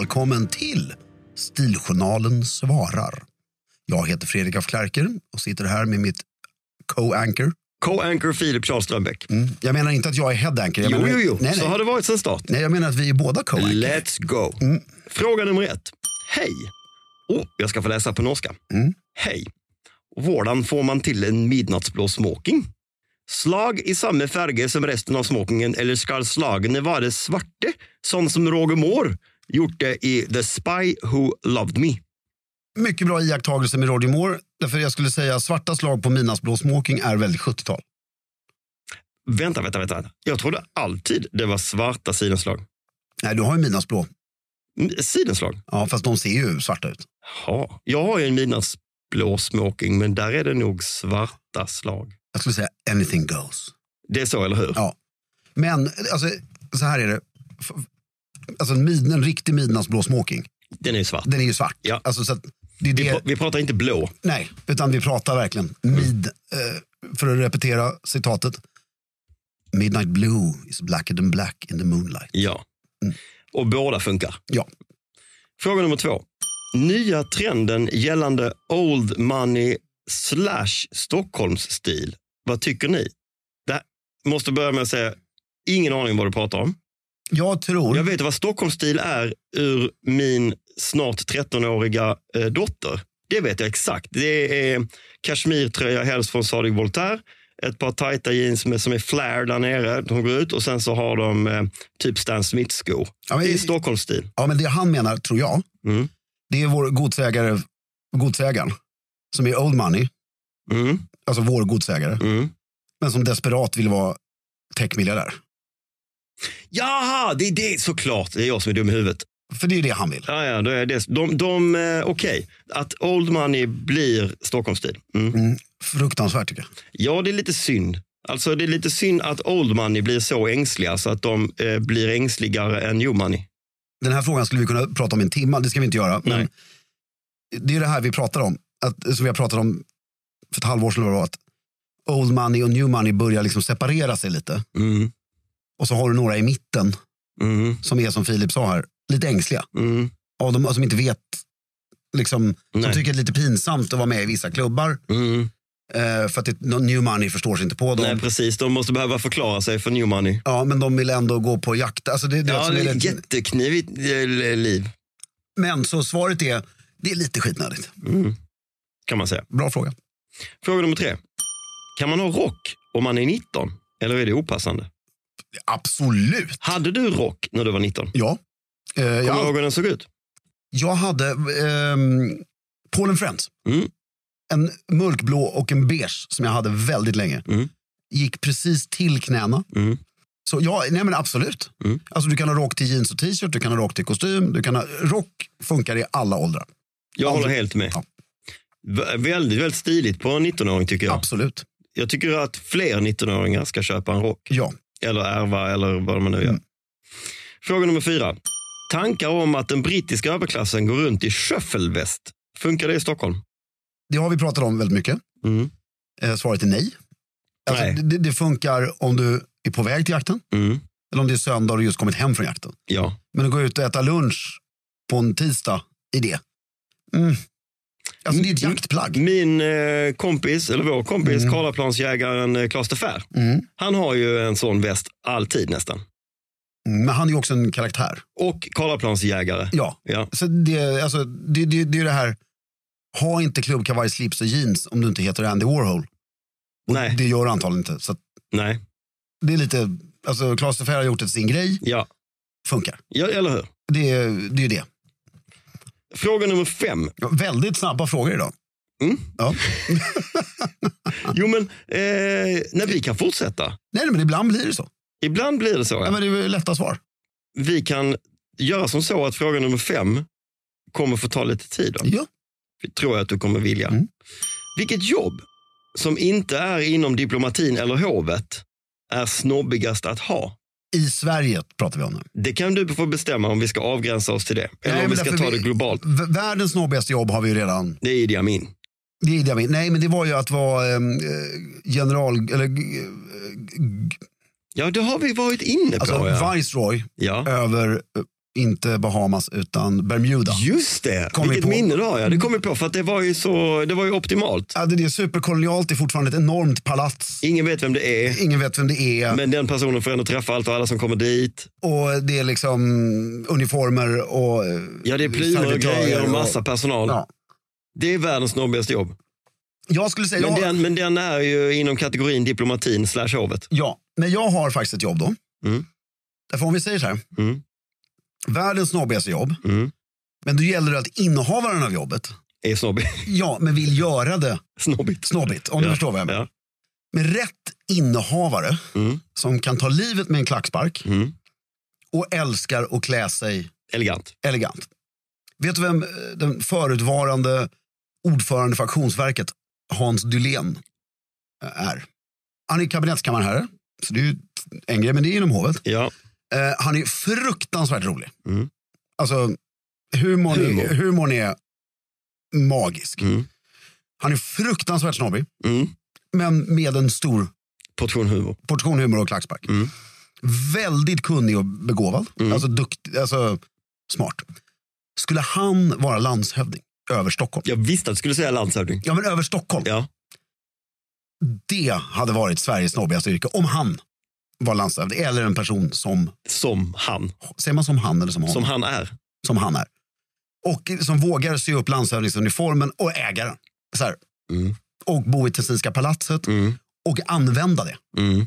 Välkommen till Stiljournalen svarar. Jag heter Fredrik af Klerker och sitter här med mitt co-anchor. Co-anchor Filip Charles Strömbäck. Mm. Jag menar inte att jag är head-anchor. Jo, menar, jo, jo. Nej, Så har det varit sedan start. nej, jag menar att vi är båda co-anchor. Let's go. Fråga nummer ett. Hej. Oh, jag ska få läsa på norska. Mm. Hej. Hvordan får man till en midnattsblå smoking? Slag i samma färger som resten av smokingen eller ska slagene vara svarta, sån som Roger Moore gjort det i The Spy Who Loved Me? Mycket bra iakttagelse med Roger Moore. Därför jag skulle säga svarta slag på midnattsblå smoking är väldigt 70-tal. Vänta, vänta, vänta. Jag trodde alltid det var svarta sidenslag. Nej, du har ju midnattsblå. Mm, Sidenslag? Ja, fast de ser ju svarta ut. Ja, jag har ju en midnattsblå smoking, men där är det nog svarta slag. Jag skulle säga anything goes. Det är så, eller hur? Ja. Men alltså, så här är det. Alltså en, mid, en riktig midnattsblå smoking, Den är ju svart. den är ju svart. Ja. Alltså, så det är Vi, det, pr- vi pratar inte blå. nej, utan vi pratar verkligen mid. Eh, för att repetera citatet. Midnight blue is blacker than black in the moonlight. Ja. Och båda funkar. Ja. Fråga nummer två. Nya trenden gällande old money slash Stockholmsstil. Vad tycker ni? Det måste börja med att säga, ingen aning vad du pratar om. Jag tror... Jag vet vad Stockholmsstil är ur min snart 13-åriga eh, dotter. Det vet jag exakt. Det är kashmirtröja, helst från Sadig Voltaire. Ett par tajta jeans med, som är flare där nere. De går ut och sen så har de eh, typ Stan Smith-skor. Ja, men- det är Stockholmsstil. Ja, men det han menar, tror jag, Mm. det är vår godsägare, godsägaren, som är old money, Mm. alltså vår godsägare, Mm. men som desperat vill vara techmiljardär. Jaha, det är det såklart. Det är jag som är dum i huvudet. För det är det han vill. Ja, ja, det är det. De, de, eh, Okej, att old money blir Stockholmsstil. Mm. Mm, fruktansvärt tycker jag. Ja, det är lite synd. Alltså det är lite synd att old money blir så ängsliga så att de eh, blir ängsligare än new money. Den här frågan skulle vi kunna prata om i en timme, det ska vi inte göra. Men Nej. det är det här vi pratar om, att, som vi har pratat om för ett halvår sedan, att old money och new money börjar liksom separera sig lite. Mm. Och så har du några i mitten Mm. som är som Filip sa här, lite ängsliga. Mm. Av dem som inte vet, liksom, som tycker det är lite pinsamt att vara med i vissa klubbar. Mm. Eh, för att det, new money förstår sig inte på dem. Nej, precis. De måste behöva förklara sig för new money. Ja, men de vill ändå gå på jakt. Alltså det, det, Ja, det är ett jätteknivigt eh, liv, men så svaret är, det är lite skitnödigt. kan man säga. Bra fråga. Fråga nummer tre. Kan man ha rock om man är 19? Eller är det opassande? Absolut. Hade du rock när du var 19? Ja. Eh, Kommer du ihåg hur den såg ut? jag hade ehm, Paul and Friends. Mm. En mörkblå och en beige som jag hade väldigt länge. Mm. Gick precis till knäna. Mm. Så ja, nej men absolut. Mm. Alltså du kan ha rock till jeans och t-shirt, du kan ha rock till kostym. Du kan ha, rock funkar i alla åldrar. Jag håller helt med. Ja. Väldigt, väldigt stiligt på en 19-åring tycker jag. Absolut. Jag tycker att fler 19-åringar ska köpa en rock. Ja. Eller ärva eller vad man nu gör. Mm. Fråga nummer fyra. Tankar om att den brittiska överklassen går runt i shuffleväst. Funkar det i Stockholm? Det har vi pratat om väldigt mycket. Mm. Eh, svaret är nej. Alltså, Nej. Det, det funkar om du är på väg till jakten. Mm. Eller om det är söndag och du just kommit hem från jakten. Ja. Men att gå ut och äta lunch på en tisdag i det. Mm. Alltså det är ett jaktplagg. Min eh, kompis, eller vår kompis, Mm. Karlaplansjägaren eh, Klas de Fär, Mm. han har ju en sån väst alltid nästan. Men han är ju också en karaktär. Och Karlaplansjägare. Ja. Ja. Så det, alltså, det, det, det är det här. Ha inte klubbkavaj, slips och jeans om du inte heter Andy Warhol. Och Nej. Det gör du antagligen inte. Så Nej. det är lite, alltså Klas de Fer har gjort det till sin grej. Ja. Funkar. ja, eller hur? Det, det är ju det. Fråga nummer fem. Väldigt snabba frågor idag. Mm. Ja. Jo, men eh, när vi kan fortsätta. Nej, nej, men ibland blir det så. Ibland blir det så. Ja. Ja. men det är lätta svar. Vi kan göra som så att fråga nummer fem kommer få ta lite tid. Då. Ja. Det tror jag att du kommer vilja. Mm. Vilket jobb som inte är inom diplomatin eller hovet är snobbigast att ha? I Sverige pratar vi om nu. Det kan du få bestämma om vi ska avgränsa oss till det. Eller Nej, om vi ska ta vi- det globalt. Världens snobbigaste jobb har vi ju redan. Det är Idi Amin. Det är Idi Amin. Nej, men det var ju att vara ehm, eh, general, eller Ja, det har vi varit inne på. alltså ja. viceroy ja. över, eh, inte Bahamas utan Bermuda. Just det, Kom vi vilket på. minne du har. Ja. Det kom vi på för att det var ju, så, det var ju optimalt. Ja, det är superkolonialt, det är fortfarande ett enormt palats. Ingen vet vem det är, Ingen vet vem det är. men den personen får ändå träffa allt och alla som kommer dit. Och det är liksom uniformer och eh, Ja, det är plymer och grejer och massa personal. Ja. Det är världens snobbigaste jobb. Jag skulle säga, Men, jag, den, men den är ju inom kategorin diplomatin slash hovet. ja, men jag har faktiskt ett jobb då. Mm. Därför om vi säger så här, Mm. Världens snobbigaste jobb, Mm. men då gäller det att innehavaren av jobbet, Är snobbig. ja, men vill göra det Snobbigt. snobbigt, om du Ja, förstår vad jag menar. Ja. Med rätt innehavare Mm. som kan ta livet med en klackspark Mm. och älskar att klä sig Elegant. elegant. Vet du vem eh, den förutvarande ordförande för Auktionsverket, Hans Dylén, eh, är? Han är kabinettskammarherre, så det är en grej, men det är inom hovet. Ja. Eh, han är fruktansvärt rolig. Mm. Alltså, humorn, Humor. Är, humorn är magisk. Mm. Han är fruktansvärt snobbig, Mm. men med en stor Portion humor. portion humor och klackspark. Mm. Väldigt kunnig och begåvad. Mm. Alltså, dukt, alltså smart. Skulle han vara landshövding över Stockholm? Jag visste att du skulle säga landshövding. Ja, men över Stockholm. Ja. Det hade varit Sveriges snobbigaste yrke om han var landshövding. Eller en person som, Som han. säger man som han eller som honom? Som han är. som han är. Och som vågar sy upp landshövdingsuniformen och äga den. Så. Mm. Och bo i Tessinska palatset Mm. och använda det. Mm.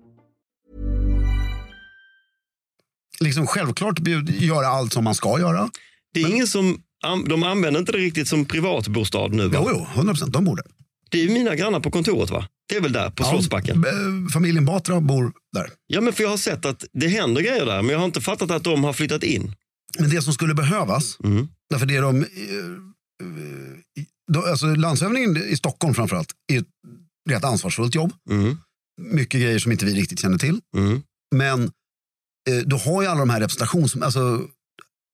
Liksom självklart göra allt som man ska göra. Det är ingen som, de använder inte det riktigt som privatbostad nu va? Jo, jo, 100 procent. De borde. Det är ju mina grannar på kontoret va? Det är väl där på Slottsbacken? Ja, eh, familjen Batra bor där. Ja men för jag har sett att det händer grejer där men jag har inte fattat att de har flyttat in. Men det som skulle behövas, Mm. därför det de, eh, eh, då, alltså landshövdingen i Stockholm framförallt, är ett rätt ansvarsfullt jobb. Mm. Mycket grejer som inte vi riktigt känner till. Mm. Men du har ju alla de här representations... Alltså,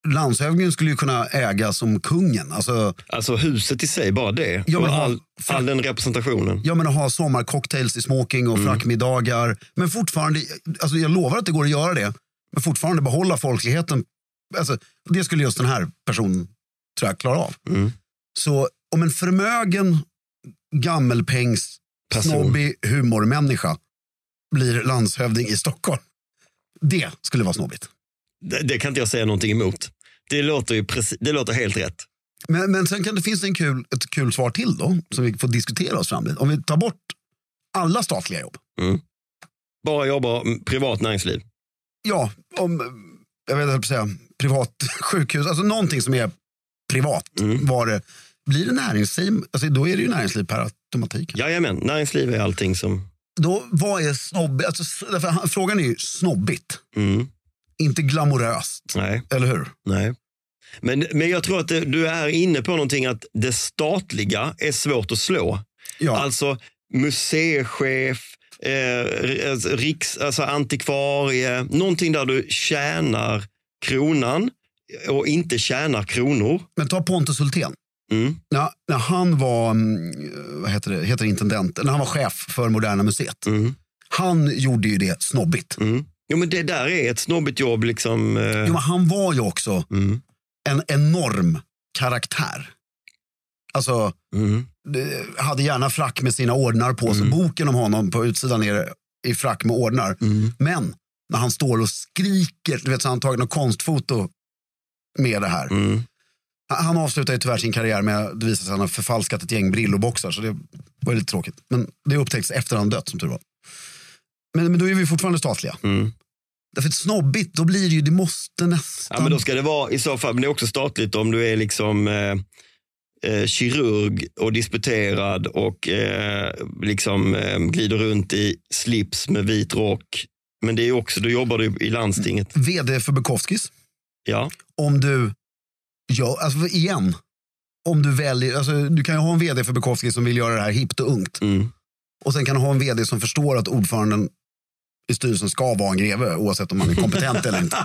landshövdingen skulle ju kunna äga som kungen. Alltså, Alltså huset i sig, bara det. Ja, men all, all den representationen. jag menar ha sommarcocktails i smoking och frackmiddagar. Men fortfarande, alltså jag lovar att det går att göra det. Men fortfarande behålla folkligheten. Alltså, det skulle just den här personen tror jag klara av. Mm. Så om en förmögen, gammelpengs, snobbig humormänniska blir landshövding i Stockholm. Det skulle vara snobbigt. Det, det kan inte jag säga någonting emot. Det låter, ju preci- det låter helt rätt. Men, men sen kan det finnas en kul, ett kul svar till då, som vi får diskutera oss fram till. Om vi tar bort alla statliga jobb. Bara jobba mm, privat näringsliv. Ja, om, jag vet inte säga, privat sjukhus, alltså någonting som är privat. Mm. Var det, blir det näringsliv, alltså då är det ju näringsliv per automatik. Jajamän, näringsliv är allting som... Då, vad är snobbigt? Alltså, därför, frågan är ju snobbigt, Mm. inte glamoröst. Nej, Eller hur? nej. Men, men jag tror att det, du är inne på någonting att det statliga är svårt att slå. Ja, Alltså museichef, eh, alltså, riks, alltså antikvarie, någonting där du tjänar kronan och inte tjänar kronor. men ta Pontus Hultén. Mm. När, när han var mm, vad heter det, heter det, intendent, när han var chef för Moderna Museet. Mm. Han gjorde ju det snobbigt. Mm. Jo, men det där är ett snobbigt jobb. Liksom, eh, Jo, men han var ju också mm. en enorm karaktär. Alltså, Mm. hade gärna frack med sina ordnar på sig. Boken om honom på utsidan är i frack med ordnar. Mm. Men när han står och skriker, du vet så har han tagit något konstfoto med det här. Han- avslutar ju tyvärr sin karriär med att det visar sig att han har förfalskat ett gäng Brillo-boxar. Så det var lite tråkigt. Men det upptäcktes efter han dött som tur var. Men, men då är vi fortfarande statliga. Mm. Därför att snobbigt, då blir det ju, det måste nästan... Ja, men då ska det vara i så fall, men det är också statligt om du är liksom eh, eh, kirurg och disputerad och eh, liksom eh, glider runt i slips med vit rock. Men det är också, då jobbar du i landstinget. Vd för Bukowskis. Ja, Om du gör, alltså igen, om du väljer, alltså du kan ju ha en vd för Bukowskis som vill göra det här hippt och ungt. mm. Och sen kan du ha en vd som förstår att ordföranden i styrelsen ska vara en greve oavsett om man är kompetent eller inte.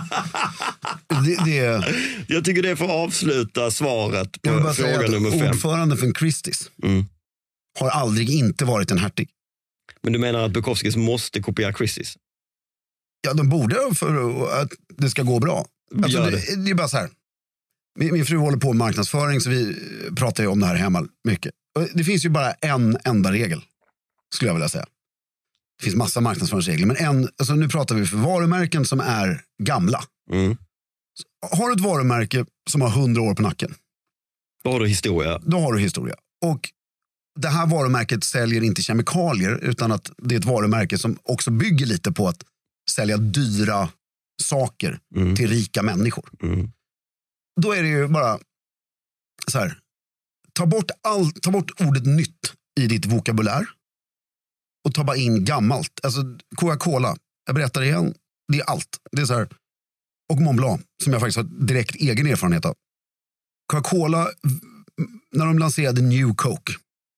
Det, det, Jag tycker det får avsluta svaret på säga fråga att nummer fem. ordföranden för Christies Mm. har aldrig inte varit en hertig. Men du menar att Bukowskis måste kopiera Christies? Ja, de borde för att det ska gå bra. Alltså, Gör det, det är bara så här. Min, min fru håller på med marknadsföring så vi pratar ju om det här hemma mycket. Och det finns ju bara en enda regel, skulle jag vilja säga. Det finns massa marknadsföringsregler, men en, alltså nu pratar vi för varumärken som är gamla. Mm. Har du ett varumärke som har 100 år på nacken, Då har du historia. då har du historia. Och det här varumärket säljer inte kemikalier, utan att det är ett varumärke som också bygger lite på att sälja dyra saker Mm. till rika människor. Mm. Då är det ju bara så här. Ta bort, all, ta bort ordet nytt i ditt vokabulär. Och ta bara in gammalt. Alltså Coca-Cola, jag berättar det igen, det är allt. Det är så här. Och Mont Blanc, som jag faktiskt har direkt egen erfarenhet av. Coca-Cola, när de lanserade New Coke,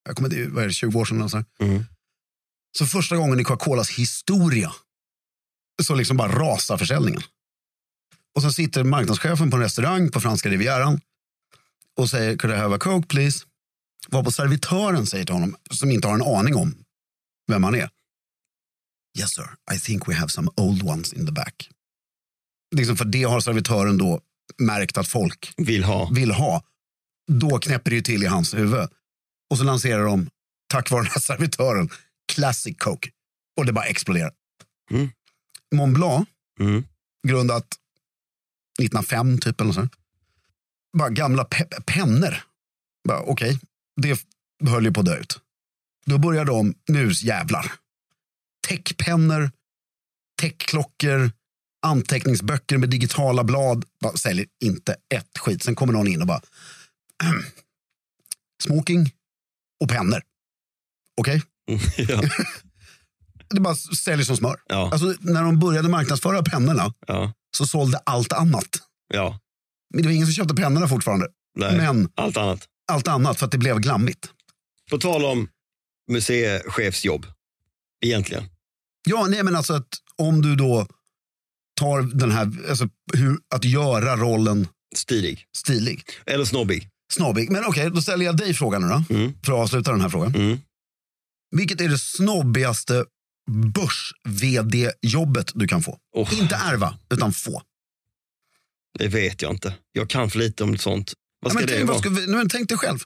jag kommer inte, vad är det, 20 år sedan. eller Så, här. Mm. så första gången i Coca-Colas historia så liksom bara rasar försäljningen. Och så sitter marknadschefen på en restaurang på franska rivieran och säger could I have a coke please? Var på servitören säger till honom, som inte har en aning om vem han är. Yes sir, I think we have some old ones in the back. Liksom för det har servitören då märkt att folk Vill ha. vill ha. Då knäpper det ju till i hans huvud. Och så lanserar de, tack vare den här servitören, Classic Coke. Och det bara exploderar. Mm. Mont Blanc, Mm. grundat 1905 typ eller så. bara gamla pe- pennor. Okej, det höll ju på att dö ut. Då börjar de, nu jävlar. Techpennor, techklockor, anteckningsböcker med digitala blad. Bara, säljer inte ett skit. Sen kommer någon in och bara, smoking och pennor. Okej? ja, Det bara säljer som smör. ja, Alltså, när de började marknadsföra pennorna ja, så sålde allt annat. ja. Men det var ingen som köpte pennorna fortfarande. Nej, Men allt annat. allt annat för att det blev glammigt. På tal om museichefsjobb, egentligen. Ja, nej men alltså att om du då tar den här, alltså hur, att göra rollen Stilig. stilig. Eller snobbig. Snobbig. Men okej, då ställer jag dig frågan nu då. Mm. För att avsluta den här frågan. Mm. Vilket är det snobbigaste börs-vd-jobbet du kan få? Oh, Inte ärva, utan få. det vet jag inte. Jag kan för lite om sånt. Vad Ja, ska men det tänk, vara? vi, nu, men tänk dig själv.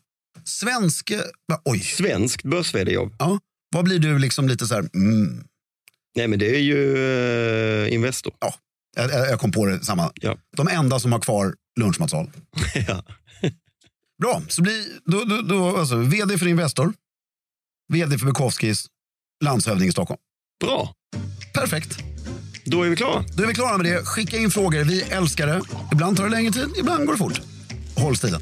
Svenske... va, Oj, Svenskt börs jobb ja, vad blir du liksom lite så här... Mm, Nej, men det är ju eh, Investor. jag, jag jag kom på det samma. Ja. De enda som har kvar lunchmatsal. ja. Bra, så blir då, då, då, alltså, vd för Investor, vd för Bukowskis, landshövding i Stockholm. Bra, Perfekt. då är vi klara. Då är vi klara med det. Skicka in frågor. Vi älskar det. Ibland tar det längre tid, ibland går det fort. Håll stilen.